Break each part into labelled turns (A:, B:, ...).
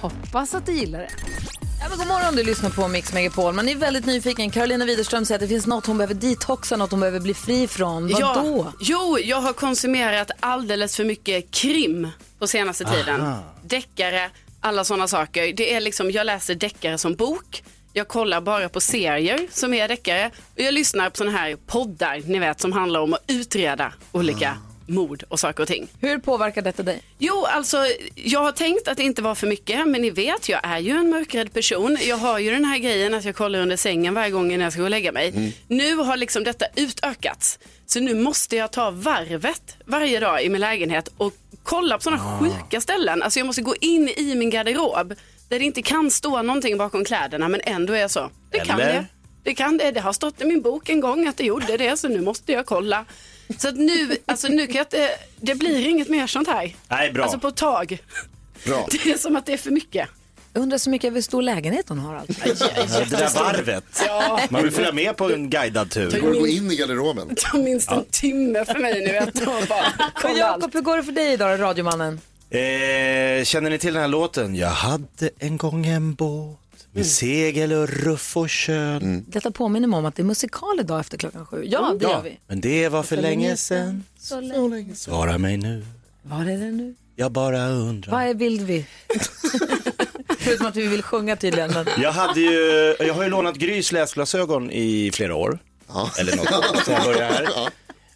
A: Hoppas att du gillar det. Ja, men god morgon, du lyssnar på Mix Megapol. Man är väldigt nyfiken. Carolina Widerström säger att det finns något hon behöver detoxa, något hon behöver bli fri från. Vad
B: Ja,
A: då?
B: Jo, jag har konsumerat alldeles för mycket krim på senaste tiden. Deckare, alla sådana saker. Det är liksom, jag läser deckare som bok. Jag kollar bara på serier som är deckare. Och jag lyssnar på sådana här poddar, ni vet, som handlar om att utreda olika mord och saker och ting.
A: Hur påverkar detta dig?
B: Jo, alltså jag har tänkt att det inte var för mycket, men ni vet, jag är ju en mörkrädd person. Jag har ju den här grejen att jag kollar under sängen varje gång när jag ska gå och lägga mig. Nu har liksom detta utökats, så nu måste jag ta varvet varje dag i min lägenhet och kolla på sådana sjuka ställen. Alltså jag måste gå in i min garderob där det inte kan stå någonting bakom kläderna, men ändå är jag så. Det kan
C: Eller?
B: det. Det kan det. Det har stått i min bok en gång att det gjorde det, så nu måste jag kolla. Så att nu, alltså nu kan jag inte, det blir inget mer sånt här.
C: Nej, bra.
B: Alltså på ett tag.
D: Bra.
B: Det är som att det är för mycket.
A: Jag undrar så mycket över hur stor lägenhet hon har. Alltså.
C: Ja, det där varvet. Man vill följa med på en guidad
D: Det
C: tur.
D: går att gå in i garderoben.
B: Det tar minst en timme för mig nu att bara kolla allt.
A: Hur går det för dig idag, radiomannen?
C: Eh, känner ni till den här låten? Jag hade en gång en båt med segel och ruff och köl.
A: Detta påminner mig om att det är musikal idag efter klockan sju. Ja, det gör vi.
C: Men det var för länge sedan.
A: Så länge.
C: Svara mig nu.
A: Var är det nu?
C: Jag bara undrar.
A: Vad är vill vi? Förutom att vi vill sjunga tydligen. Men...
C: Jag, hade ju, jag har ju lånat Grys läsglasögon i flera år. Eller något, sen jag började här.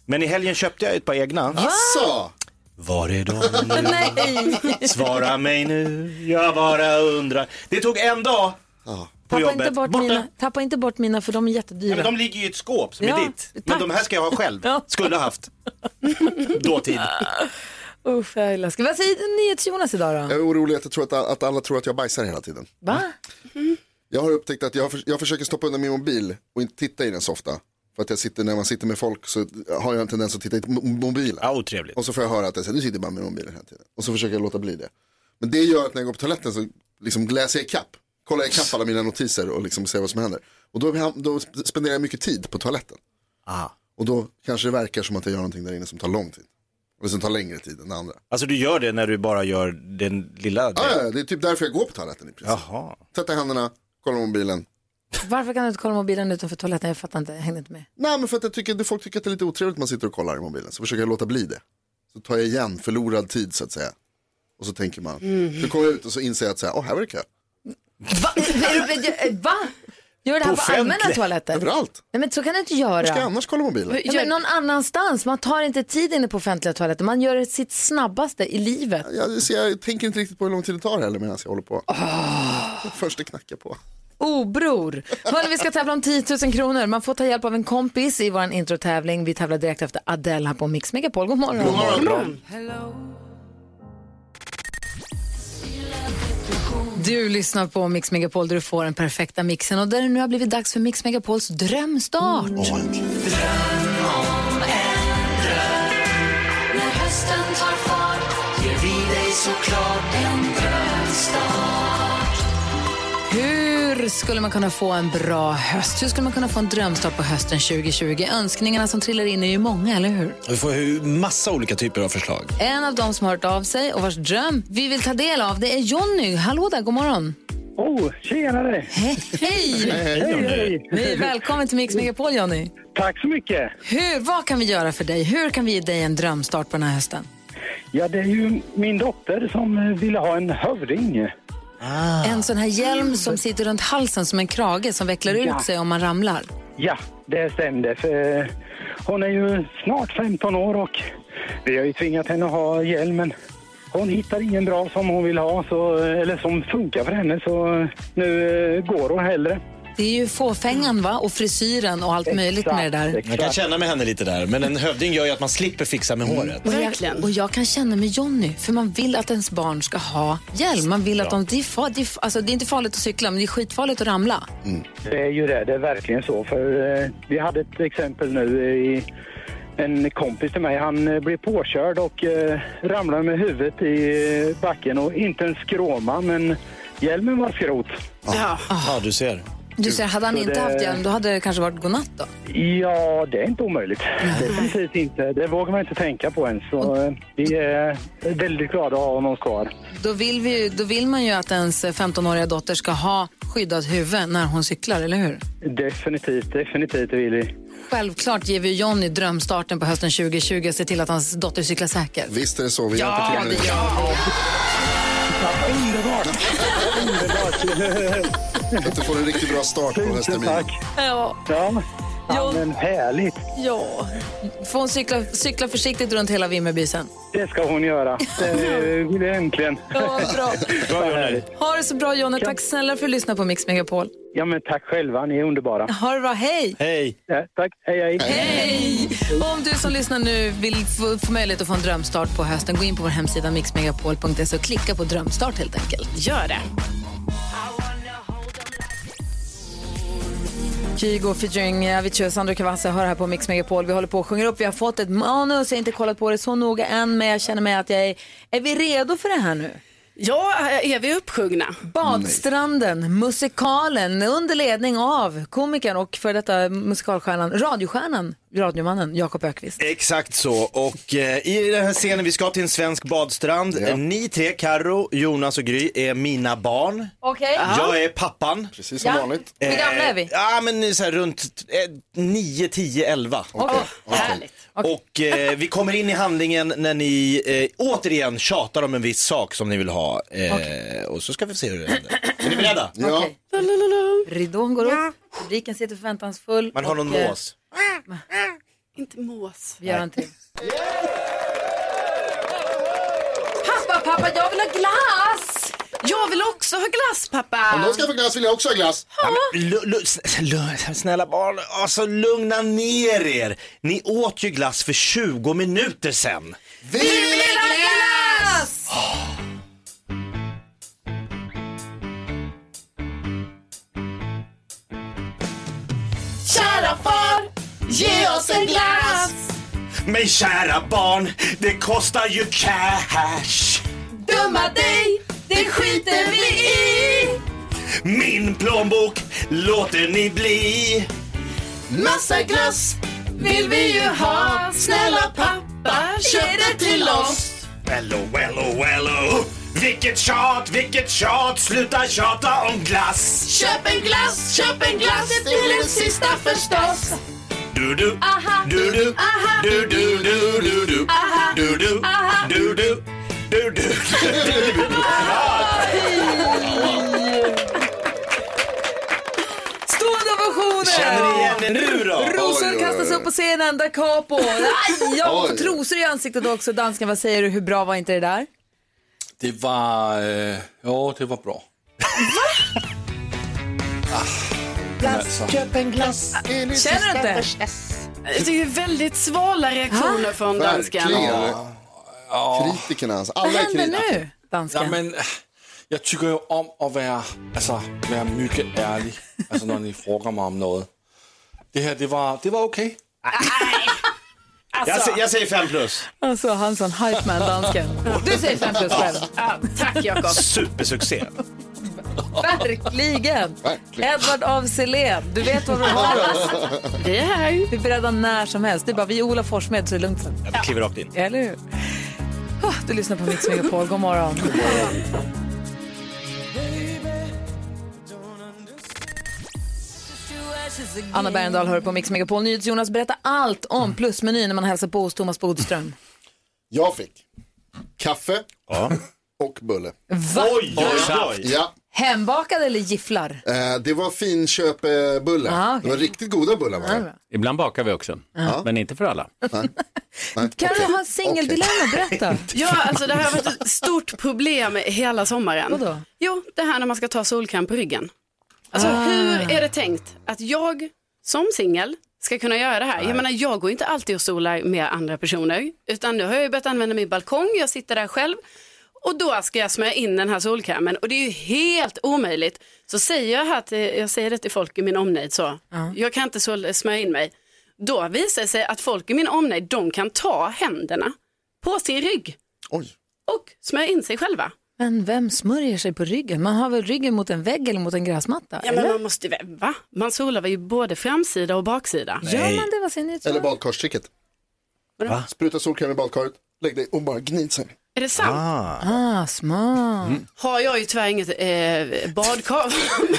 C: Men i helgen köpte jag ett par egna.
D: Så,
C: Var är de nu?
A: Nej!
C: Svara mig nu, jag bara undrar. Det tog en dag
A: Tappa
C: jobbet.
A: inte, bort
C: Borta.
A: mina, tappa inte bort mina för de är jättedyra.
C: men de ligger ju i ett skåp som
A: Ja,
C: är ditt. Men
A: tack.
C: de här ska jag ha själv.
A: Ja.
C: Skulle ha haft. Dåtid.
A: Usch, jag är läskig. Vad säger NyhetsJonas idag då?
D: jag är orolig att, jag tror att, att alla tror att jag bajsar hela tiden.
A: Va?
D: Jag har upptäckt att jag, för, jag försöker stoppa undan min mobil och inte titta i den så ofta. För att jag sitter, när man sitter med folk så har jag en tendens att titta i mo- mobilen.
C: Ja, otrevligt.
D: Och så får jag höra att jag säger, du sitter bara med mobilen hela tiden. Och så försöker jag låta bli det. Men det gör att när jag går på toaletten så liksom läser jag ikapp. Kollar ikapp alla mina notiser och liksom ser vad som händer. Och då, då spenderar jag mycket tid på toaletten.
C: Ah.
D: Och då kanske det verkar som att jag gör någonting där inne som tar lång tid. Eller som tar längre tid än det andra.
C: Alltså du gör det när du bara gör den lilla
D: Ja,
C: delen?
D: ja, det är typ därför jag går på toaletten i princip.
C: Jaha.
D: Tvätta händerna, kolla mobilen.
A: Varför kan du inte kolla mobilen utanför toaletten? Jag fattar inte, jag hängde inte med.
D: Nej men för att jag tycker, folk tycker att det är lite otrevligt att man sitter och kollar i mobilen. Så försöker jag låta bli det. Så tar jag igen förlorad tid så att säga. Och så tänker man, så kommer jag ut och så inser jag att så här, åh här var det kö.
A: Va? Är du- Va? Gör det här
C: På
A: på, allmänna toaletter?
D: Överallt.
A: Nej men så kan du inte
D: Hur ska jag
A: göra.
D: annars kolla mobilen?
A: Nej, men någon annanstans. Man tar inte tid inne på offentliga toaletter. Man gör sitt snabbaste i livet.
D: Jag, så jag tänker inte riktigt på hur lång tid det tar heller medan jag håller på. Först det knackar på.
A: Oh, bror. Hörrni, vi ska tävla om 10 000 kronor. Man får ta hjälp av en kompis i vår introtävling. Vi tävlar direkt efter Adele här på Mix Megapol. God morgon.
D: God morgon.
B: Bra.
A: Du lyssnar på Mix Megapol där du får den perfekta mixen. Och där det nu har blivit dags för Mix Megapols drömstart. Hur skulle man kunna få en bra höst? Hur skulle man kunna få en drömstart på hösten 2020? Önskningarna som trillar in är ju många, eller hur?
E: Vi får ju massa olika typer av förslag.
A: En av dem som har hört av sig och vars dröm vi vill ta del av, det är Jonny. Hallå där, god morgon.
F: Oh, tjenare!
A: Hej! Hej!
F: Hej, hej!
A: Välkommen till Mix Megapol, Jonny.
F: Tack så mycket!
A: Hur, vad kan vi göra för dig? Hur kan vi ge dig en drömstart på den här hösten?
F: Ja, det är ju min dotter som ville ha en hövding.
A: En sån här hjälm som sitter runt halsen som en krage som vecklar
F: Ja.
A: ut sig om man ramlar.
F: Ja, det stämde. För eh, hon är ju snart 15 år och vi har ju tvingat henne att ha hjälmen. Hon hittar ingen bra som hon vill ha, så, eller som funkar för henne, så nu eh, går hon hellre.
A: Det är ju fåfängan va? och frisyren och allt möjligt med det där.
E: Jag kan
F: exakt.
E: känna med henne lite där, men en hövding gör ju att man slipper fixa med håret.
A: Och jag,
B: Verkligen.
A: och jag kan känna med Jonny, för man vill att ens barn ska ha hjälm. Man vill att de, det, är far, det, är, alltså, det är inte farligt att cykla, men det är skitfarligt att ramla.
F: Det är ju det, det är verkligen så. För eh, vi hade ett exempel nu i En kompis till mig, han eh, blev påkörd och eh, ramlade med huvudet i backen och inte en skråma, men hjälmen var skrot.
B: Ja.
C: Ja, du ser.
A: Du ser, hade han
F: Så
A: inte
F: det-
A: haft hjälm, då hade det kanske varit godnatt då.
F: Ja, det är inte omöjligt. Definitivt inte. Det vågar man inte tänka på ens. Så, eh, vi är väldigt glada att ha honom kvar.
A: Då vill, vi, då vill man ju att ens 15-åriga dotter ska ha skyddat huvud när hon cyklar, eller hur?
F: Definitivt, definitivt det vill vi.
A: Självklart ger vi Jonny drömstarten på hösten 2020 och ser till att hans dotter cyklar säkert.
D: Visst är det så, vi hjälper till med det. Att du får en riktigt bra start på höstterminen.
F: tack.
A: Ja.
F: Ja, ja men härligt.
A: ja. Får hon cykla, cykla försiktigt runt hela Vimmerby sen?
F: Det ska hon göra. Det vill jag äntligen.
A: Ja, bra.
C: Bra.
A: Ha det så bra Jonny. Tack snälla för att du lyssnade på Mix Megapol.
F: Ja, men tack själva. Ni är underbara.
A: Ha det bra. Hej!
C: Hej.
F: Ja, tack. Hej, hej.
A: Hej! Och om du som lyssnar nu vill få, få möjlighet att få en drömstart på hösten, gå in på vår hemsida mixmegapol.se och klicka på drömstart helt enkelt.
B: Gör det.
A: Kygo featuring eh, Avicii och Sandro Cavazza hör här på Mix Megapol. Vi håller på och sjunger upp. Vi har fått ett manus. Jag har inte kollat på det så noga än, men jag känner mig att jag är... Är vi redo för det här nu?
B: Ja, är vi uppsjungna?
A: Badstranden, musikalen under ledning av komikern och för detta musikalstjärnan, radiostjärnan, radiomannen Jakob Ökvist.
C: Exakt så. Och eh, i den här scenen, vi ska till en svensk badstrand.
D: Ja.
C: Ni tre, Karo, Jonas och Gry, är mina barn.
A: Okej.
C: Jag är pappan.
D: Precis som
A: Ja.
D: vanligt.
A: Hur gamla är vi?
C: Eh, Ja, men så här runt eh, 9, 10, 11.
D: Okej, okej.
B: Härligt.
C: Och eh, vi kommer in i handlingen när ni eh, återigen tjatar om en viss sak som ni vill ha. Eh, Och så ska vi se hur det händer. Är ni beredda?
D: Ja,
A: Okej. Ridån går upp, publiken sitter förväntansfull.
C: Man har någon
A: eh,
C: mås.
B: Inte mås.
A: Vi gör en till. Pappa, pappa, jag vill ha glass!
B: Jag vill också ha glass pappa.
D: om någon ska få glass vill jag också ha glass.
C: Ja, men, lu- lu- s- lu- snälla barn, alltså lugna ner er. Ni åt ju glass för 20 minuter sedan.
D: Vi vill ha glass!
B: Kära far, ge oss en glass.
C: Men kära barn, det kostar ju cash.
B: Dumma dig, det skiter vi i.
C: Min plånbok låter ni bli.
B: Massa glass vill vi ju ha. Snälla pappa, köp det till oss.
C: Wello, wello, wello. Vilket tjat, vilket tjat, sluta tjata om glass.
B: Köp en glass, köp en glass till den sista förstås.
C: Du du,
B: Aha.
C: du du,
B: Aha.
C: du du du du du,
B: Aha.
C: du du,
B: Aha.
C: du du, du du.
A: Stående ovationer!
C: Känner ni igen nu då?
A: Rosor
D: Oj, oj,
A: kastas upp på scenen, da capo. Aj, jag
D: Oj.
A: får trosor i ansiktet också. Dansken, vad säger du? Hur bra var inte det där?
G: Det var, øh, jo, det var bra.
A: Känner du inte?
B: Det är väldigt svala reaktioner från dansken.
D: Verkligen. Kritikerna, alltså.
A: Vad
D: alla är
A: händer
D: kritiker.
A: nu, dansken?
G: Ja, men, jag tycker ju om att vara, alltså, vara mycket ärlig, alltså när ni frågar mig om något. Det här, det var, det var okej.
C: Jag, sä- jag säger fem plus.
A: Alltså, han sån hype man, dansken. Du säger fem plus själv.
B: Ja, tack Jakob.
C: Supersuccé.
A: Verkligen.
D: Verkligen.
A: Edvard af Sillén, du vet var vi har oss.
B: Vi är här.
A: Vi är beredda när som helst. Det är bara vi är Ola Forssmed så är det lugnt sen.
C: Jag kliver rakt in.
A: Eller hur? Ah, Du lyssnar på Mix Megapol. God morgon. Anna Bergendahl hör på Mix Megapol. NyhetsJonas berättar allt om plusmenyn när man hälsar på hos Thomas Bodström.
D: Jag fick kaffe
C: Ja.
D: och bulle.
A: Va?
C: Oj, oj, oj.
D: Ja,
A: Hembakad eller gifflar?
D: eh, det var finköpebulle.
A: Ah, okej.
D: Det var riktigt goda bullar var det.
H: Ibland bakar vi också, men inte för alla.
D: Nej,
A: Kan du ha en singeldilemma? Berätta.
B: Ja, alltså det här har varit ett stort problem hela sommaren.
A: Vadå?
B: Jo, det här när man ska ta solkräm på ryggen. Alltså
A: Ah.
B: hur är det tänkt att jag som singel ska kunna göra det här? Jag menar, jag går inte alltid och solar med andra personer, utan nu har jag ju börjat använda min balkong, jag sitter där själv och då ska jag smörja in den här solkrämen och det är ju helt omöjligt. Så säger jag här till, jag säger det till folk i min omnejd så, jag kan inte smörja in mig. Då visar det sig att folk i min omnejd, de kan ta händerna på sin rygg
D: Oj.
B: och smörja in sig själva.
A: Men vem smörjer sig på ryggen? Man har väl ryggen mot en vägg eller mot en gräsmatta?
B: Ja, men
A: eller?
B: man måste väl, va? Man solar ju både framsida och baksida.
A: Gör man det? Vad säger ni?
D: Eller badkarstricket. Spruta solkräm i badkaret, lägg dig och bara gnid sig.
B: Är det sant?
A: Ah, smart.
B: Har jag ju tyvärr inget eh, badkar.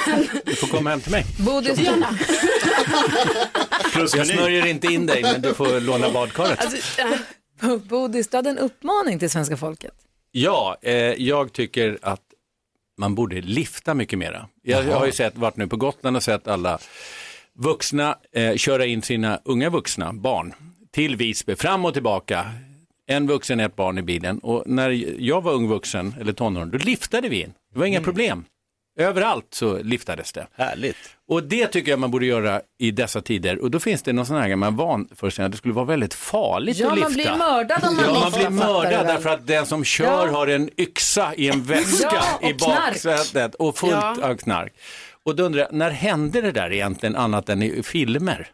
B: men
H: Du får komma hem till mig.
A: Bodis,
C: Plus
H: Jag smörjer inte in dig, men du får låna badkaret.
B: alltså, eh,
A: Bodis, du hade en uppmaning till svenska folket.
H: Ja, eh, jag tycker att man borde lifta mycket mera. Jag, jag har ju sett, varit nu på Gotland och sett alla vuxna eh, köra in sina unga vuxna barn till Visby, fram och tillbaka. En vuxen, ett barn i bilen. Och när jag var ung vuxen, eller tonåring, då liftade vi in. Det var inga problem. Överallt så liftades det.
C: Härligt.
H: Och det tycker jag man borde göra i dessa tider. Och då finns det någon sån här gammal vanföreställning att det skulle vara väldigt farligt
A: Ja,
H: att lifta.
A: man blir mördad om man
H: Ja, man blir mördad därför att den som kör
A: Ja.
H: har en yxa i en väska
A: Ja,
H: i baksätet och fullt
B: Ja.
H: av knark. Och då undrar jag, när hände det där egentligen annat än i filmer?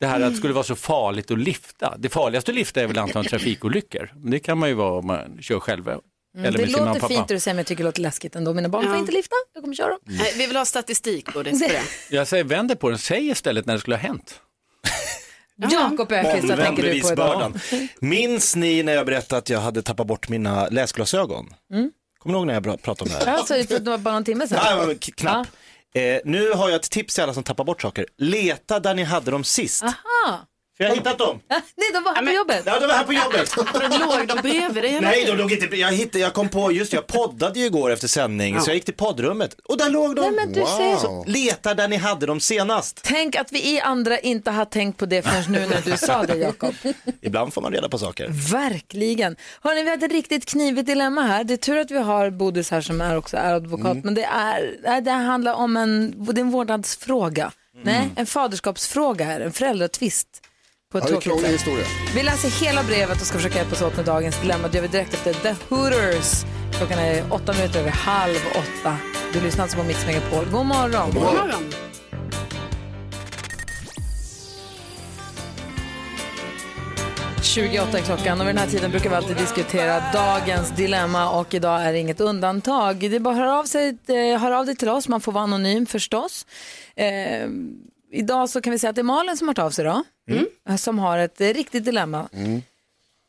H: Det här att det skulle vara så farligt att lifta. Det farligaste att lifta är väl antagligen trafikolyckor. Men Det kan man ju vara om man kör själv. Eller
A: Mm, det låter
H: pappa.
A: fint du säger, men jag tycker det låter läskigt ändå. Mina barn får
B: Ja.
A: inte lifta, jag kommer köra dem.
B: nej, vi vill ha statistik på det.
H: Jag säger vänder på den, säg istället när det skulle ha hänt.
A: Jakob Öqvist, vad tänker du på idag?
C: Minns ni när jag berättade att jag hade tappat bort mina läsglasögon? Kommer ni ihåg när jag pratade om det här?
A: Alltså, för det var bara någon timme sedan.
C: Nej, men k- knappt. Eh, nu har jag ett tips till alla som tappar bort saker. Leta där ni hade dem sist.
A: Aha.
C: För jag har hittat dem.
A: Ah, Nej, de var här på jobbet.
C: Ja, de var här på jobbet.
B: Låg de bredvid dig?
C: Nej, de låg inte. Jag, hittade, jag kom på, just jag poddade ju igår efter sändning, så jag gick till poddrummet och där låg de.
A: Nej, men du ser.
D: Wow.
C: Leta där ni hade dem senast.
A: Tänk att vi i andra inte har tänkt på det förrän nu när du sa det, Jakob.
C: Ibland får man reda på saker.
A: Verkligen. Hörrni, vi hade ett riktigt knivigt dilemma här. Det är tur att vi har Bodis här som är också är advokat, men det, är, nej, det handlar om en, det är en vårdnadsfråga. Nej, en faderskapsfråga här, en föräldratvist. På ett
D: Ja, det är krånglig historia.
A: Vi läser hela brevet och ska försöka hjälpas åt med dagens dilemma. Det gör vi direkt efter The Hooters. Klockan är åtta minuter över halv åtta. Du lyssnar alltså på Mix Megapol. God morgon.
B: God morgon.
A: 28 är klockan och vid den här tiden brukar vi alltid diskutera dagens dilemma och idag är det inget undantag. Det är bara att höra av, sig, eh, höra av dig till oss, man får vara anonym förstås. Eh, idag så kan vi säga att det är Malin som har hört av sig då, eh, som har ett riktigt dilemma.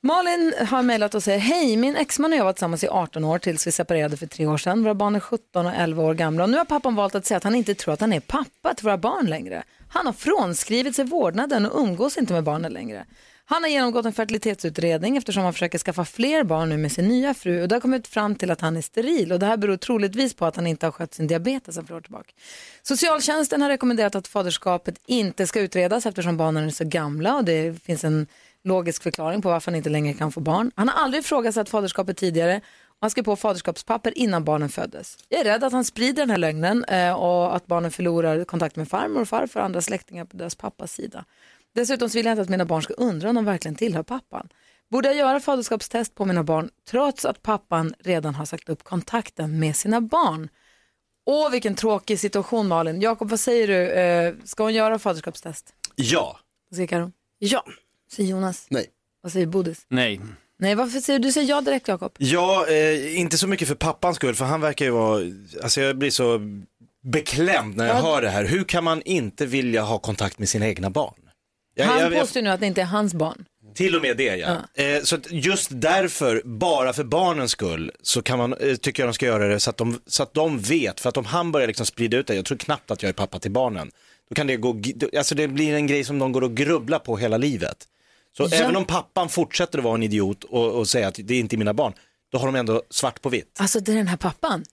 A: Malin har mejlat och säger, hej, min exman och jag var tillsammans i 18 år tills vi separerade för tre år sedan. Våra barn är 17 och 11 år gamla och nu har pappan valt att säga att han inte tror att han är pappa till våra barn längre. Han har frånskrivit sig vårdnaden och umgås inte med barnen längre. Han har genomgått en fertilitetsutredning eftersom han försöker skaffa fler barn nu med sin nya fru och det har kommit fram till att han är steril och det här beror troligtvis på att han inte har skött sin diabetes sedan flera år tillbaka. Socialtjänsten har rekommenderat att faderskapet inte ska utredas eftersom barnen är så gamla och det finns en logisk förklaring på varför han inte längre kan få barn. Han har aldrig ifrågasatt faderskapet tidigare och han skrev på faderskapspapper innan barnen föddes. Jag är rädd att han sprider den här lögnen eh, och att barnen förlorar kontakt med farmor och farfar och andra släktingar på deras pappas sida. Dessutom så vill jag inte att mina barn ska undra om de verkligen tillhör pappan. Borde jag göra faderskapstest på mina barn trots att pappan redan har sagt upp kontakten med sina barn? Åh, vilken tråkig situation Malin. Jakob, vad säger du? Eh, ska hon göra faderskapstest?
C: Ja.
A: Vad säger Karo?
B: Ja.
A: Säger Jonas?
D: Nej.
A: Vad säger Bodis?
H: Nej.
A: Nej, varför säger du? Du säger ja direkt Jakob.
C: Ja, eh, inte så mycket för pappans skull, för han verkar ju vara, alltså jag blir så beklämd när jag
A: Ja.
C: hör det här. Hur kan man inte vilja ha kontakt med sina egna barn? Jag-
A: Han
C: jag- jag-
A: påstår nu att det inte är hans barn.
C: Till och med det ja. Eh, så att just därför, bara för barnens skull, så kan man, eh, tycker jag de ska göra det så att de, så att de vet. För att om han börjar liksom sprida ut det, jag tror knappt att jag är pappa till barnen, då kan det gå, alltså det blir en grej som de går och grubblar på hela livet. Så
A: Ja.
C: även om pappan fortsätter att vara en idiot och, och säga att det är inte mina barn, då har de ändå svart på vitt.
A: Alltså det är den här pappan.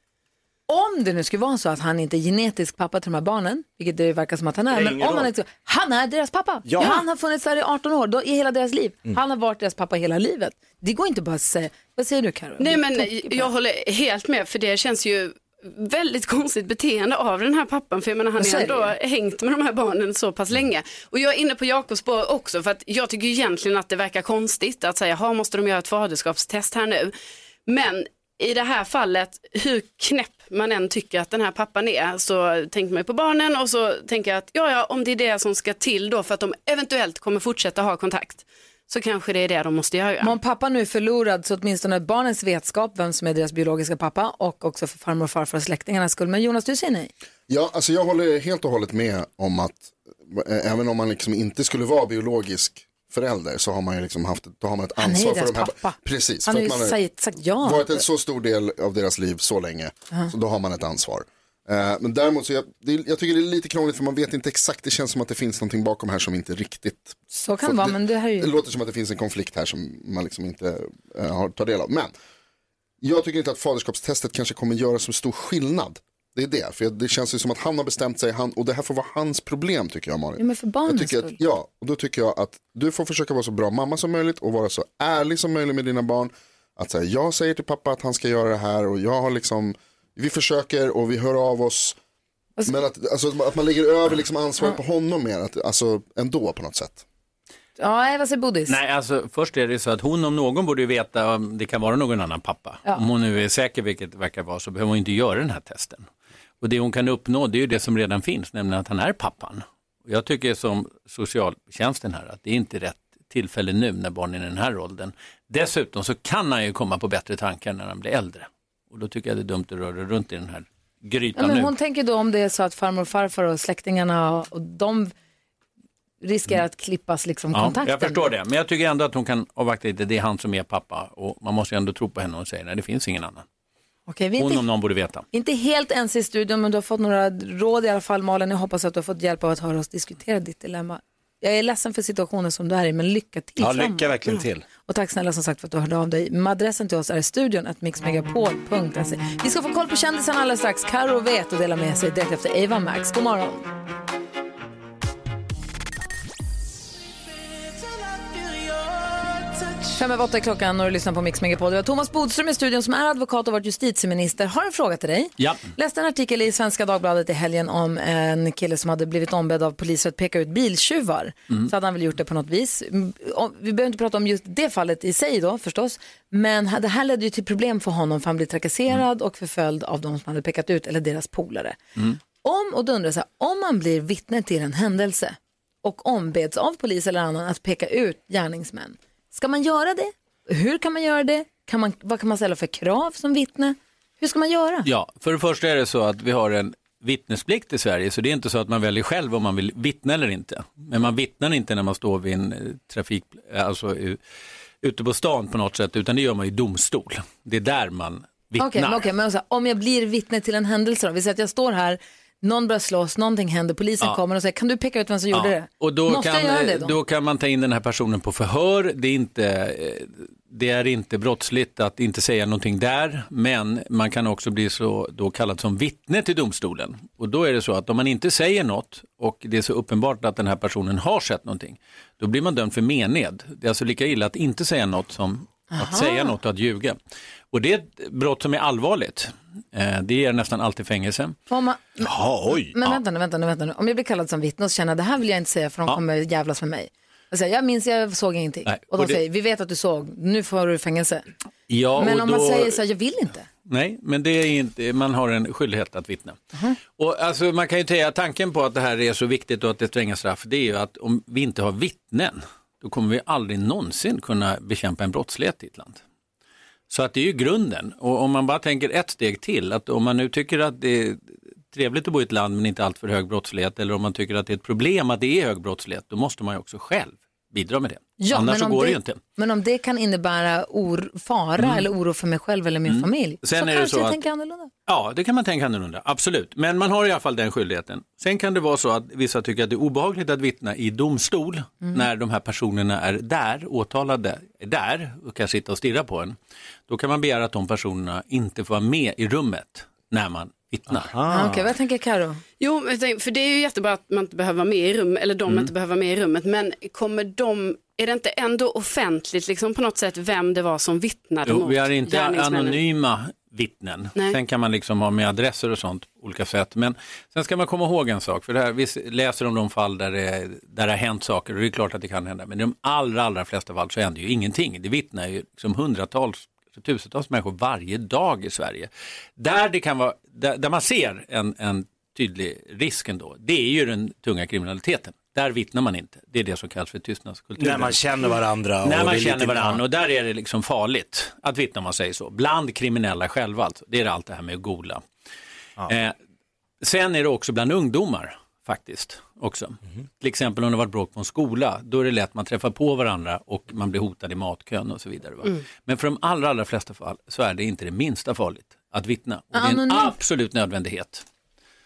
A: Om det nu skulle vara så att han inte är genetisk pappa till de här barnen, vilket det verkar som att han är, men om han inte han är deras pappa.
C: Ja.
A: Han har funnits där i 18 år, då, i hela deras liv.
C: Mm.
A: Han har varit deras pappa hela livet. Det går inte bara att säga, vad säger du Karo?
B: Nej men jag håller helt med för det känns ju väldigt konstigt beteende av den här pappan för jag menar han har ändå hängt med de här barnen så pass länge. Och jag är inne på Jakobs spår också för att jag tycker egentligen att det verkar konstigt att säga, ha måste de göra ett faderskapstest här nu? Men i det här fallet, hur knäpp man än tycker att den här pappan är, så tänker man ju på barnen och så tänker jag att ja, ja, om det är det som ska till då för att de eventuellt kommer fortsätta ha kontakt, så kanske det är det de måste göra.
A: Men om pappa nu är förlorad så åtminstone barnens vetskap vem som är deras biologiska pappa och också för farmor och farfar och släktingarnas skull. Men Jonas, du säger nej.
D: Ja, alltså jag håller helt och hållet med om att eh, även om man liksom inte skulle vara biologisk förälder så har man ju liksom haft, då har man ett ansvar
A: ju
D: för de här.
A: pappa.
D: Precis,
A: Han
D: för
A: ju
D: att man
A: sagt, sagt ja.
D: varit en så stor del av deras liv så länge. Så då har man ett ansvar. Eh, men däremot så jag, det, jag tycker det är lite krångligt för man vet inte exakt, det känns som att det finns någonting bakom här som inte riktigt
A: Så kan det vara, men det här är
D: det
A: ju...
D: låter som att det finns en konflikt här som man liksom inte eh, har tagit del av. Men jag tycker inte att faderskapstestet kanske kommer göra så stor skillnad. Det är det, för det känns ju som att han har bestämt sig han, och det här får vara hans problem tycker jag Malin.
A: Ja, men för
D: jag
A: barnens
D: tycker att, ja, och då tycker jag att du får försöka vara så bra mamma som möjligt och vara så ärlig som möjligt med dina barn. Att säga, jag säger till pappa att han ska göra det här och jag har liksom, vi försöker och vi hör av oss.
A: Alltså-
D: Men att, alltså, att man lägger över liksom ansvaret på honom mer, att, alltså ändå på något sätt.
A: Ja, vad säger Bodis?
H: Nej, alltså först är det så att hon om någon borde ju veta om det kan vara någon annan pappa.
A: Ja.
H: Om hon nu är säker, vilket det verkar vara, så behöver hon inte göra den här testen. Och det hon kan uppnå, det är ju det som redan finns, nämligen att han är pappan. Och jag tycker som socialtjänsten här att det är inte rätt tillfälle nu när barnen är i den här åldern. Dessutom så kan han ju komma på bättre tankar när han blir äldre. Och då tycker jag det är dumt att röra runt i den här
A: Ja,
H: grytan
A: men
H: nu.
A: hon tänker då om det är så att farmor och farfar och släktingarna och de riskerar att klippas liksom
H: Ja,
A: kontakten.
H: jag förstår det, men jag tycker ändå att hon kan avvakta lite. Det är han som är pappa och man måste ju ändå tro på henne och säga nej, det finns ingen annan.
A: Okej, vi är
H: Hon
A: inte,
H: om någon borde veta.
A: inte helt ens i studion, men du har fått några råd i alla fall. Malin, jag hoppas att du har fått hjälp av att höra oss diskutera ditt dilemma. Jag är ledsen för situationen som du är i, men lycka till
C: Ja,
A: framåt.
C: lycka verkligen till.
A: Och tack snälla som sagt för att du hörde av dig. Adressen till oss är studion att mixmegapol.se. Vi ska få koll på kändisen alldeles strax. Karo vet och delar med sig direkt efter Eva Max. God morgon. Fem över åtta klockan och du lyssnar på Mix Megapol. Det var Thomas Bodström i studion som är advokat och varit justitieminister. Har en fråga till dig.
H: Ja.
A: Läste en artikel i Svenska Dagbladet i helgen om en kille som hade blivit ombedd av poliser att peka ut biltjuvar. Så hade han väl gjort det på något vis. Mm, Vi behöver inte prata om just det fallet i sig då förstås. Men det här ledde ju till problem för honom för han blev trakasserad och förföljd av de som hade pekat ut eller deras polare. Om, och då undrar jag så här, om man blir vittne till en händelse och ombeds av polis eller annan att peka ut gärningsmän. Ska man göra det? Hur kan man göra det? Kan man, vad kan man ställa för krav som vittne? Hur ska man göra?
H: Ja, för det första är det så att vi har en vittnesplikt i Sverige, så det är inte så att man väljer själv om man vill vittna eller inte. Men man vittnar inte när man står vid en eh, trafik, alltså u- ute på stan på något sätt, utan det gör man i domstol. Det är där man vittnar.
A: Okej, men, okej, men så här, om jag blir vittne till en händelse då, vi säger att jag står här, någon börjar slåss, någonting händer, polisen
H: Ja.
A: kommer och säger kan du peka ut vem som gjorde det?
H: Och då
A: Måste
H: kan,
A: jag göra det
H: då?
A: då?
H: kan man ta in den här personen på förhör. Det är, inte, eh, det är inte brottsligt att inte säga någonting där, men man kan också bli så då kallad som vittne till domstolen. Och då är det så att om man inte säger något och det är så uppenbart att den här personen har sett någonting, då blir man dömd för mened. Det är alltså lika illa att inte säga något som att säga något och att ljuga. Och det är ett brott som är allvarligt. Eh, Det ger nästan alltid fängelse.
A: Får man,
C: Ja, oj.
A: men vänta nu, vänta nu, vänta nu. Om jag blir kallad som vittne och känner det här vill jag inte säga för de
H: Ja.
A: kommer jävlas med mig. Jag, säger, jag minns, jag såg ingenting.
H: Nej,
A: Och de
H: det-
A: säger, vi vet att du såg, nu får du fängelse.
H: Ja,
A: Men om man
H: då-
A: säger så här, jag vill inte.
H: Nej, men det är inte, man har en skyldighet att vittna. Och alltså, man kan ju säga tanken på att det här är så viktigt och att det är stränga straff, det är ju att om vi inte har vittnen, då kommer vi aldrig någonsin kunna bekämpa en brottslighet i ett land. Så att det är ju grunden. Och om man bara tänker ett steg till, att om man nu tycker att det är trevligt att bo i ett land men inte alltför hög brottslighet, eller om man tycker att det är ett problem att det är hög brottslighet, då måste man ju också själv bidra med det.
A: Ja,
H: Annars
A: men
H: så går det
A: det,
H: ju inte.
A: Men om det kan innebära or, fara eller oro för mig själv eller min familj,
H: Sen
A: så
H: är
A: kanske
H: så
A: jag
H: att-
A: tänker annorlunda.
H: Ja, det kan man tänka annorlunda, absolut. Men man har i alla fall den skyldigheten. Sen kan det vara så att vissa tycker att det är obehagligt att vittna i domstol när de här personerna är där, åtalade är där och kan sitta och stirra på en. Då kan man begära att de personerna inte får vara med i rummet när man vittnar.
A: Ah. Okej, vad tänker Karo?
B: Jo, för det är ju jättebra att man inte behöver vara med i rum, eller de inte behöver vara med i rummet, men kommer de, är det inte ändå offentligt liksom på något sätt vem det var som vittnade
H: Jo,
B: mot
H: vi har inte anonyma vittnen.
B: Nej.
H: Sen kan man liksom ha med adresser och sånt på olika sätt. Men sen ska man komma ihåg en sak, för det här, vi läser om de fall där det, där det har hänt saker och det är klart att det kan hända. Men i de allra, allra flesta fall så händer ju ingenting. Det vittnar ju liksom hundratals, för tusentals människor varje dag i Sverige. Där, det kan vara, där, där man ser en, en tydlig risk ändå, det är ju den tunga kriminaliteten. Där vittnar man inte. Det är det som kallas för tystnadskultur.
C: När man känner varandra.
H: När man känner varandra och där är det liksom farligt att vittna om man säger så. Bland kriminella själva alltså. Det är allt det här med att googla. Eh, sen är det också bland ungdomar faktiskt. Också.
C: Mhm.
H: Till exempel om det varit bråk på en skola, då är det lätt man träffar på varandra och man blir hotad i matkön och så vidare. Va?
A: Mm.
H: Men för de allra, allra flesta fall så är det inte det minsta farligt att vittna. Och det är en absolut nödvändighet.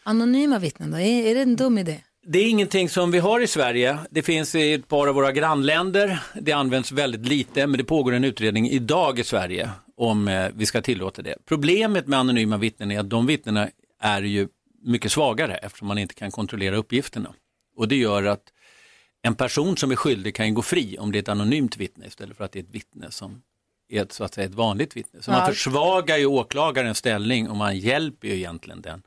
A: Anonyma vittnen då, är, är det en dum idé?
H: Det är ingenting som vi har i Sverige. Det finns i ett par av våra grannländer. Det används väldigt lite, men det pågår en utredning idag i Sverige om eh, vi ska tillåta det. Problemet med anonyma vittnen är att de vittnena är ju mycket svagare eftersom man inte kan kontrollera uppgifterna. Och det gör att en person som är skyldig kan gå fri om det är ett anonymt vittne istället för att det är ett vittne som är ett, så att säga, ett vanligt vittne. Så man
A: Ja.
H: försvagar ju åklagarens ställning och man hjälper ju egentligen den.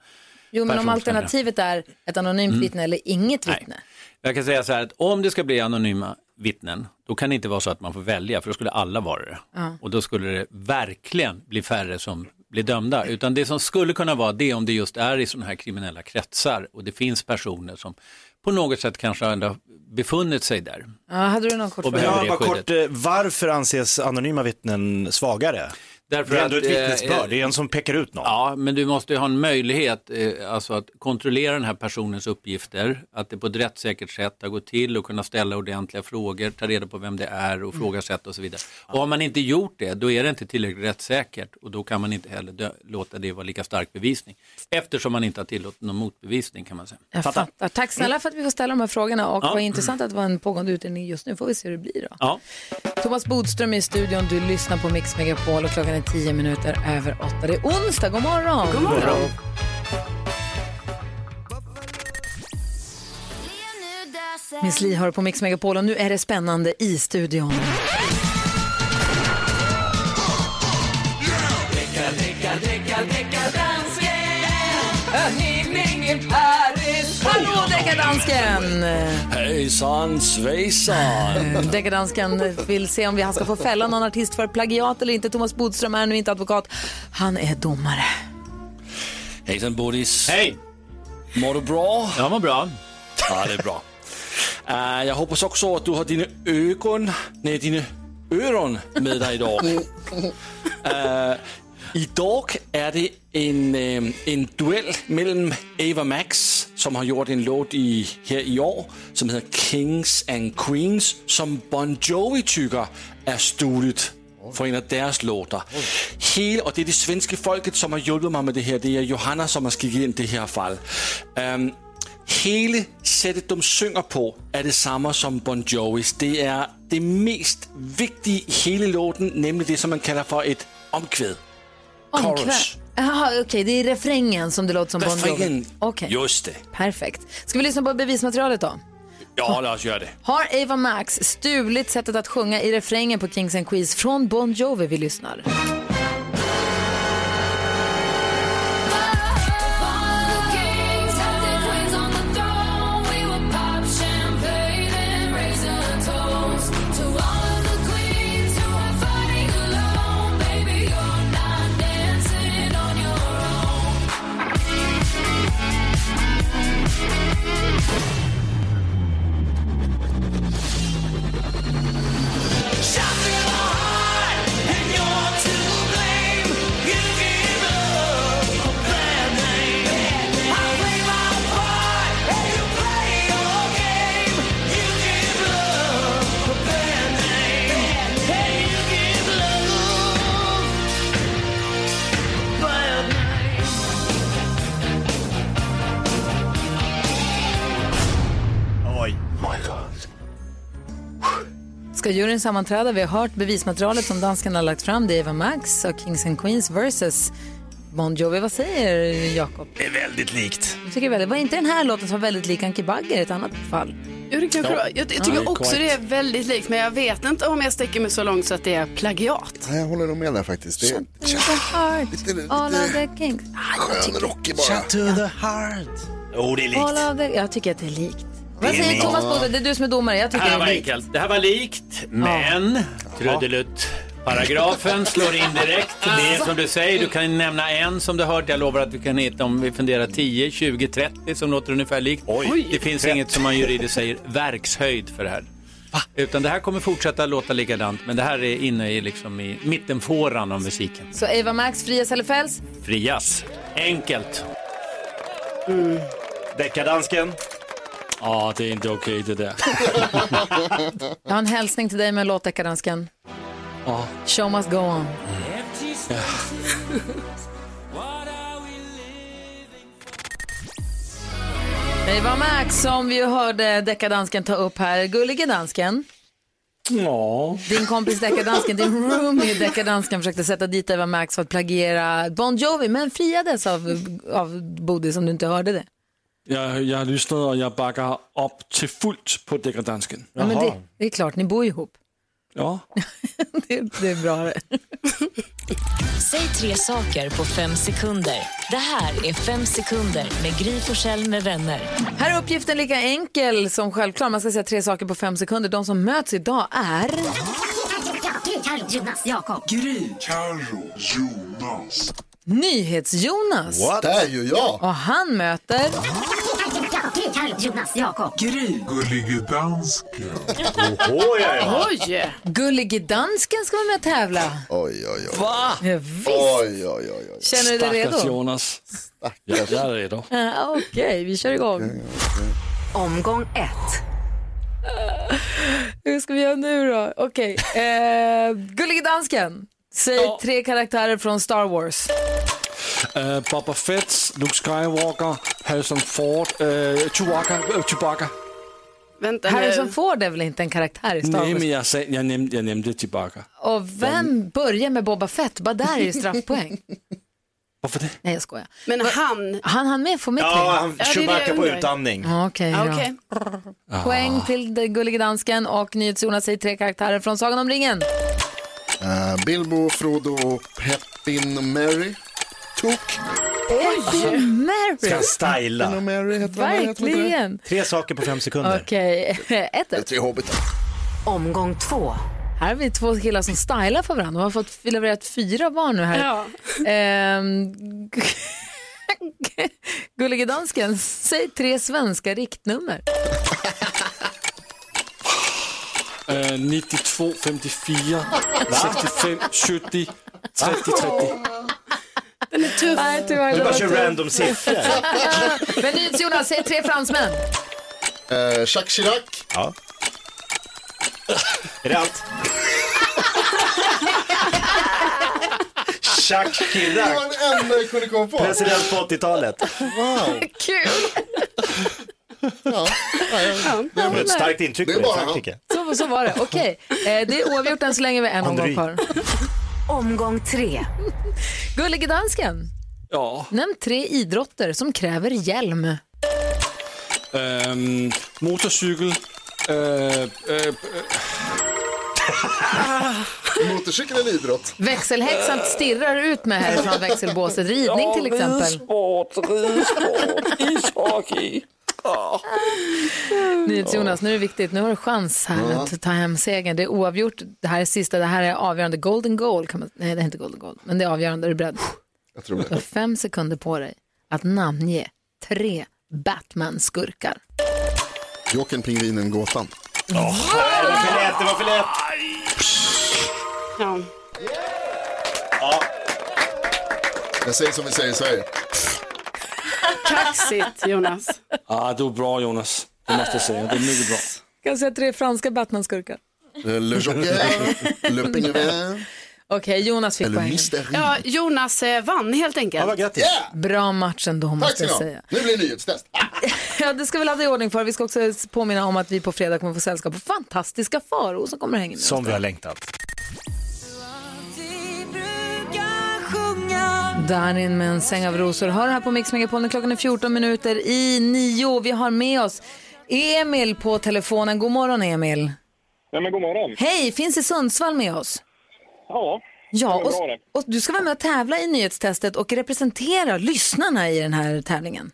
A: Jo, men om alternativet är ett anonymt
H: Mm.
A: vittne eller inget
H: Nej.
A: vittne.
H: Jag kan säga så här att om det ska bli anonyma vittnen, då kan det inte vara så att man får välja, för då skulle alla vara det.
A: Ja.
H: Och då skulle det verkligen bli färre som blir dömda. Utan det som skulle kunna vara det om det just är i sådana här kriminella kretsar och det finns personer som på något sätt kanske ändå befunnit sig där.
A: Ja, hade du någon kort fråga?
C: Ja, bara kort, eh, varför anses anonyma vittnen svagare?
H: Därför
C: det är ändå
H: att,
C: ett
H: eh,
C: vittnesbörd, det är en som pekar ut någon.
H: Ja, men du måste ju ha en möjlighet eh, alltså att kontrollera den här personens uppgifter, att det på ett rättssäkert sätt har gått till och kunna ställa ordentliga frågor, ta reda på vem det är och frågasätta och så vidare. Och har man inte gjort det, då är det inte tillräckligt rättssäkert och då kan man inte heller dö- låta det vara lika stark bevisning. Eftersom man inte har tillåtit någon motbevisning kan man säga.
A: Jag fattar. Tack snälla för att vi får ställa de här frågorna och
H: Ja.
A: vad intressant att det var en pågående utredning just nu. Får vi se hur det blir då.
H: Ja.
A: Thomas Bodström är i studion, du lyssnar på Mix Megapol och klockan är tio minuter över åtta. Det är onsdag, god morgon!
B: God morgon.
A: Miss Li hör på Mix Megapol och nu är det spännande i studion. Deckardansken!
G: Hejsan svejsan!
A: Deckardansken vill se om vi ska få fälla någon artist för plagiat eller inte. Thomas Bodström är nu inte advokat, han är domare.
G: Hejsan Bodis.
H: Hej!
G: Mår du bra?
H: Jag mår bra.
G: Ja, det är bra. Uh, jag hoppas också att du har dina ögon, nej dina öron med dig idag. Uh, idag är det en, øh, en duell mellan Ava Max som har gjort en låt i, här i år som heter Kings and Queens som Bon Jovi tycker är stulet för en av deras låtar. Hela, och det är det svenska folket som har hjälpt mig med det här. Det är Johanna som har skickat in det här fall. Um, Hele sättet de synger på är detsamma som Bon Jovis. Det är det mest viktiga i hela låten, nämligen det som man kallar för ett omkväd. Chorus.
A: Jaha, okej, det är refrängen som det låter som Bon Jovi.
G: Refrängen.
A: Okej,
G: Just det.
A: perfekt. Ska vi lyssna på bevismaterialet då?
G: Ja, låt oss göra det.
A: Har Ava Max stulit sättet att sjunga i refrängen på Kings and Queens från Bon Jovi? Vi lyssnar. Ska juryn sammanträda? Vi har hört bevismaterialet som danskarna har lagt fram. Det är Ava Max och Kings and Queens versus Bon Jovi. Vad säger Jakob?
C: Det är väldigt likt.
A: Jag tycker väldigt, var inte den här låten som var väldigt lik Anki Bagger i ett annat fall?
B: Jo, det kanske
G: Ja.
B: Jag, jag tycker
G: Ja,
B: också det är väldigt likt, men jag vet inte om jag sträcker mig så långt så att det är plagiat.
D: Nej, jag håller nog med där faktiskt. Det är
A: The heart,
D: lite,
A: all of
D: lite
A: the kings.
D: skön rockig bara.
C: to the heart. Jo, det är
A: All
C: likt.
A: of the... Jag tycker att det är likt. Vad
C: Det
A: säger. Thomas Bodström? Det är du som är domare. Jag
H: Det
A: tycker
H: här
A: det
H: var
A: är likt.
H: enkelt. Det här var likt, men trudelutt. Paragrafen slår in direkt. Det är som du säger, du kan nämna en som du hört. Jag lovar att vi kan hitta om vi funderar 10, 20, 30 som låter ungefär likt.
C: Oj.
H: det finns
C: 30.
H: inget som man juridiskt säger verkshöjd för det här. Utan det här kommer fortsätta låta likadant, men det här är inne i, liksom i mittenfåran av musiken.
A: Så Eva Max, frias eller fälls?
H: Frias. Enkelt.
C: Deckardansken.
G: Ja, det är inte okej det där.
A: Jag har en hälsning till dig med en låt, deckardansken.
G: Ja.
A: Show must go on. Det var Max som vi hörde deckardansken ta upp här. Gullige dansken.
G: Ja.
A: Din kompis deckardansken, din roomie deckardansken försökte sätta dit Eva Max för att plagiera Bon Jovi men friades av, av Bodil som du inte hörde det.
G: Jag, jag lyssnade och jag backar upp till fullt på deckardansken.
A: Ja, men det, det är klart, ni bor ihop.
G: Ja.
A: Det, det är bra det.
I: Säg tre saker på fem sekunder. Det här är Fem sekunder med Gry Forssell med vänner.
A: Här är uppgiften lika enkel som självklar. Man ska säga tre saker på fem sekunder. De som möts idag är...
I: Jonas, Jakob.
A: NyhetsJonas.
D: Det är ju jag.
A: Och han möter...
I: Jonas, Jakob.
J: Gullige dansken.
C: Ja, ja.
B: Oj!
A: Gullige dansken ska vara med och tävla.
D: Oj, oj, oj.
G: Va?
A: Ja, visst.
D: Oj, oj, oj, oj.
A: Känner du dig
G: Stackars
A: redo?
G: Jonas. Ja, jag är redo.
A: Ja, Okej, vi kör igång.
I: Omgång ett.
A: Hur ska vi göra nu då? Okej. Eh, Gullige dansken. Säg
G: Ja.
A: tre karaktärer från Star Wars.
G: Uh, Boba Fett, Luke Skywalker, Harrison Ford, uh, Chewbacca. Uh, Chewbacca.
B: Vänta
A: Harrison
B: nu.
A: Ford är väl inte en karaktär i Star
G: Nej,
A: Wars?
G: men jag, sa- jag, nämnde, jag nämnde Chewbacca.
A: Och vem börjar med Boba Fett? Bara där är det straffpoäng.
G: Varför det?
A: Nej, jag skojar.
B: Men han...
A: Han han med få med
C: Ja, han Chewbacca på utandning.
A: Okej, då.
B: Okej.
A: Poäng till den gullige dansken och NyhetsJonas säger tre karaktärer från Sagan om ringen.
D: Eh, Bilbo, Frodo, Peppin, Mary. Tok.
A: Mary!
C: Ska han styla?
D: Peppin och Mary heter vad heter inte det?
A: Verkligen.
C: Tre saker på fem sekunder.
A: Okej, ett,
D: Det är
A: ett.
D: tre hobbitar.
I: Omgång två.
A: Här har vi två killar som stylar för varandra. De har fått levererat fyra barn nu här.
B: Ja.
A: Ehm, Gullige dansken, säg tre svenska riktnummer.
G: Uh, 92, 54, 65, 70, 30, 30.
A: Nej, tyvärr.
C: Du
A: det
C: bara
A: var
C: kör random siffror.
A: Men NyhetsJonas, säg tre fransmän.
D: Eh, Jacques Chirac.
C: Ja. Är det allt? Jacques
D: Det
C: Chirac,
D: var den enda jag kunde komma på.
C: president på 80-talet.
D: Wow.
A: Kul!
D: Ja. Ja, ja.
C: Det var ett starkt intryck
D: Det är
C: på det
D: bara.
C: Frankrike.
A: Så, så var det. Okej, eh, det är oavgjort än så länge vi har en omgång kvar.
I: Omgång tre.
A: Gullige dansken,
G: Ja.
A: nämn tre idrotter som kräver hjälm.
G: Um, motorcykel. Uh, uh,
D: Motorcykel eller idrott?
A: Växelhäxan stirrar ut med härifrån växelbåset. Ridning till exempel.
G: Ridsport, ridsport, ishockey.
A: NyhetsJonas, nu är det viktigt. Nu har du chans här att ta hem segern. Det är oavgjort. Det här är sista, det här är avgörande. Golden goal. Kan man, nej, det är inte golden goal. Men det är avgörande. Är du beredd?
D: Jag tror
A: Du har
D: det.
A: fem sekunder på dig att namnge tre Batman-skurkar.
D: Jokern, Pingvinen, Gåtan.
C: Det var för lätt, det var för lätt.
B: Ja.
D: Jag säger som vi säger i Sverige.
B: Kaxigt Jonas.
G: Ah, du är bra Jonas. Det måste jag säga. Det är mycket bra.
A: Kan jag säga tre franska Batman-skurkar?
D: Eh, Le Joker, Le Pingvin,
A: Okej, Jonas fick.
D: Mr.
B: Ja, Jonas eh, vann helt enkelt.
C: Ja, grattis.
D: Yeah!
A: Bra match ändå
D: Tack
A: måste jag säga.
D: Nu blir det nyhetstest.
A: Ja, det ska vi ladda i ordning för. Vi ska också påminna om att vi på fredag kommer få sällskap på fantastiska Faro som kommer att hänga med.
C: Som vi har längtat.
A: Darin med en säng av rosor. Hör här på Mix Megapol klockan är 14 minuter i nio. Vi har med oss Emil på telefonen. God morgon Emil.
F: Ja, men god morgon.
A: Hej, finns i Sundsvall med oss.
F: Ja,
A: Ja, och, och du ska vara med och tävla i nyhetstestet och representera lyssnarna i den här tävlingen.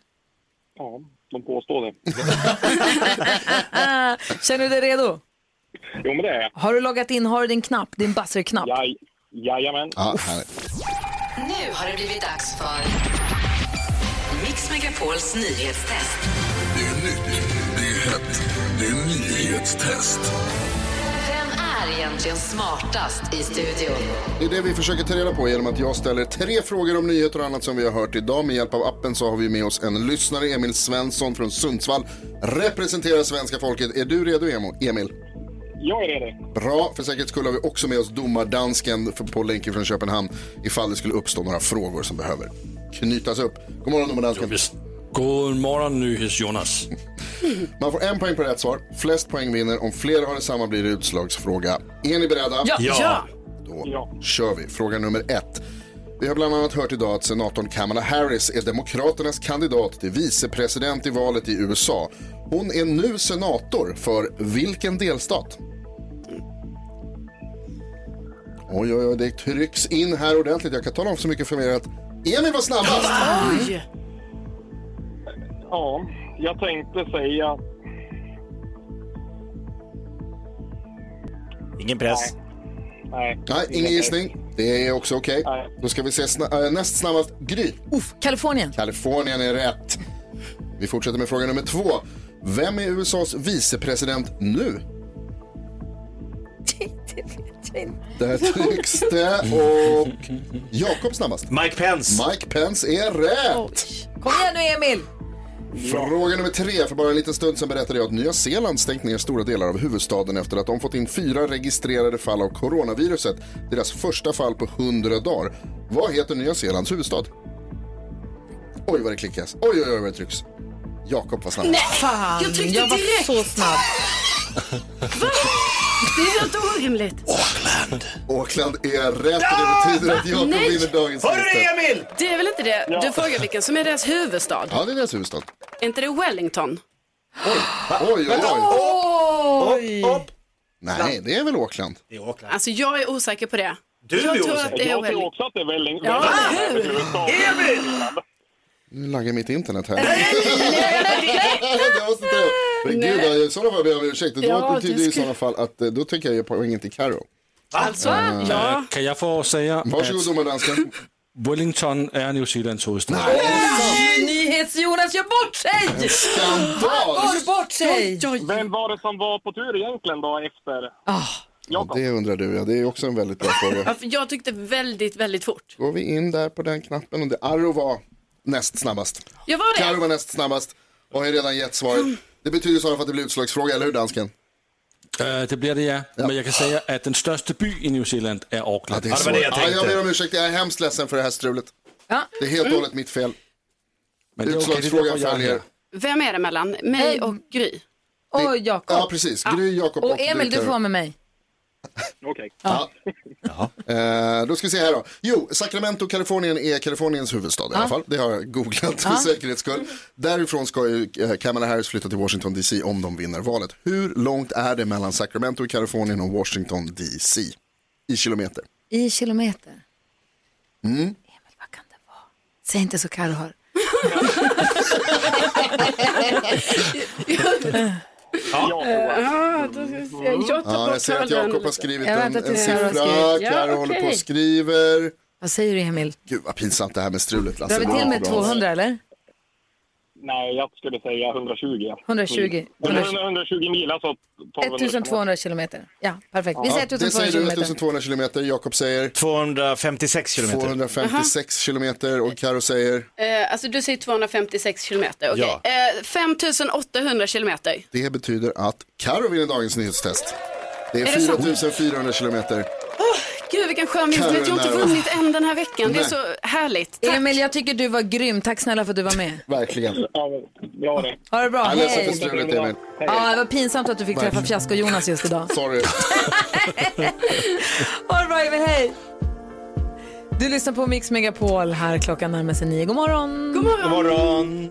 F: ja de påstår det.
A: Känner du dig redo?
F: Jo, men det är jag.
A: Har du loggat in? Har du din knapp? Din buzzer-knapp?
F: Jaj, jajamän.
D: Ja, härligt.
K: Nu har det blivit dags för Mix Megapols nyhetstest.
J: Det är nytt, det är hett, det är nyhetstest.
K: Vem är egentligen smartast i studion?
D: Det är det vi försöker ta reda på genom att jag ställer tre frågor om nyheter och annat som vi har hört idag. Med hjälp av appen så har vi med oss en lyssnare, Emil Svensson från Sundsvall. Representerar svenska folket. Är du redo, Emo- Emil?
F: Jag är redo.
D: Bra, för säkerhets skull har vi också med oss domardansken för- på länken från Köpenhamn ifall det skulle uppstå några frågor som behöver knytas upp. God morgon domardansken.
G: God morgon, NyhetsJonas.
D: Man får en poäng på rätt svar. Flest poäng vinner. Om flera har detsamma blir det utslagsfråga. Är ni beredda?
B: Ja. ja.
D: Då kör vi. Fråga nummer ett. Vi har bland annat hört idag att senatorn Kamala Harris är Demokraternas kandidat till vicepresident i valet i USA. Hon är nu senator för vilken delstat? Oj, oj, oj, det trycks in här ordentligt. Jag kan tala om så mycket för er att Emil var snabbast.
B: Oj.
F: Ja, jag tänkte säga...
C: Ingen press.
F: Nej.
D: Nej, ingen gissning. Det är också okej. Då ska vi se sna- äh, näst snabbast Gry.
A: Uff, Kalifornien.
D: Kalifornien är rätt. Vi fortsätter med fråga nummer två. Vem är USAs vicepresident nu? Där trycks det och Jakob snabbast.
C: Mike Pence.
D: Mike Pence är rätt.
A: Kom igen nu, Emil.
D: Fråga nummer tre. För bara en liten stund sedan berättade jag att Nya Zeeland stängt ner stora delar av huvudstaden efter att de fått in fyra registrerade fall av coronaviruset. Deras första fall på 100 dagar. Vad heter Nya Zeelands huvudstad? Oj vad det klickas. Oj oj oj vad det trycks. Jakob var snabb.
B: Nej,
A: Fan,
B: jag tryckte
A: jag var
B: direkt.
A: så snabb.
B: Det är helt orimligt.
D: Auckland är rätt och det betyder att Jakob
B: Nej.
D: vinner dagens
C: Hörru
D: nyhetstest.
C: Emil!
B: Det är väl inte det? Du frågar vilken som är deras huvudstad.
D: Ja, det är deras huvudstad.
B: Är inte det Wellington?
D: Oj, oj, oj.
A: Oj!
D: Nej, det är väl Auckland.
C: Det är Auckland.
B: Alltså jag är osäker på det.
C: Du
B: jag
C: är
B: tror
C: osäker.
B: att det är
F: Jag tror
B: Wellington.
F: också att det är Wellington.
B: Ja,
F: Wellington.
D: Nu laggar mitt internet här. jag måste ta upp. Men gud, i sådana fall ber jag om ursäkt. Då
B: Ja,
D: betyder det i sådana fall att eh, då tycker jag ge poängen till Karo.
B: Alltså, ja.
G: Kan jag få säga
D: Varsågod domardansken.
G: Wellington är New Zealands huvudstad?
A: Nyhets-Jonas gör bort sig! Han
D: Skandal!
A: går bort sig!
F: Vem var det som var på tur egentligen då efter
A: Ah,
F: Jakob?
D: Det undrar du, ja. Det är också en väldigt bra fråga.
B: Ja, Jag tyckte väldigt, väldigt fort.
D: Går vi in där på den knappen och det Arro var näst snabbast.
B: Jag var
D: Karo
B: det.
D: var näst snabbast och har redan gett svaret. Det betyder i sådana fall att det blir utslagsfråga, eller hur dansken?
G: Uh, det blir det ja. Men jag kan säga att den största by i New Zealand är Auckland.
D: det är
C: Ja, det var det jag
D: ja, jag ber om ursäkt, jag är hemskt ledsen för det här strulet.
A: Ja.
D: Det är helt och hållet mitt fel.
G: Men är är
D: Utslagsfrågan
G: är
D: följer.
G: här.
B: Vem är det mellan mig och Gry?
A: Och Jakob.
D: Ja, precis. Gry, Jakob och
A: Och Emil,
D: du,
A: får med mig.
F: Okej.
D: Ja. Eh, då ska vi se här då. Jo, Sacramento, Kalifornien är Kaliforniens huvudstad i alla fall. Det har jag googlat för säkerhets skull. Därifrån ska ju eh, Kamala Harris flytta till Washington DC om de vinner valet. Hur långt är det mellan Sacramento i Kalifornien och Washington DC? I kilometer.
A: I kilometer.
D: Mm.
A: Emil, vad kan det vara? Säg inte så Carro hör.
F: Ja.
D: Ja, jag ser att Jakob har skrivit
A: Jag
D: en, en
A: har
D: siffra.
A: skrivit.
B: Ja,
D: håller på och skriver.
A: Vad säger du Emil?
D: Gud vad pinsamt det här med strulet Lasse.
A: Drar vi
D: Det
A: till med
D: bra.
A: 200 eller?
F: Nej, jag skulle säga 120.
A: 120.
F: Eller 120 mil, alltså 1200.
A: 1200 kilometer. Ja, perfekt. Vi säger
D: Ja, det
A: 1200
D: säger du,
A: kilometer.
D: 1200 kilometer. Jakob säger
C: 256 kilometer.
D: 256 kilometer och Karo säger
B: Eh, alltså du säger 256 kilometer. Okej.
C: Ja.
B: Eh, 5800 kilometer.
D: Det betyder att Karo vinner dagens nyhetstest. Det är,
B: Är det sant?
D: 4400 kilometer.
B: Gud vilken skön vinst. Jag har inte vunnit än den här veckan. Det är så härligt. Tack.
A: Emil, jag tycker du var grym. Tack snälla för att du var med.
D: Verkligen.
F: Ja, bra det.
A: Ha det bra. Hej.
D: strulet Emil.
A: Ja, det var pinsamt att du fick träffa Fiasko-Jonas just idag.
D: Sorry.
A: Ha det bra Emil, hej! Du lyssnar på Mix Megapol. Här klockan närmar sig nio. God morgon!
B: God morgon.
C: God morgon.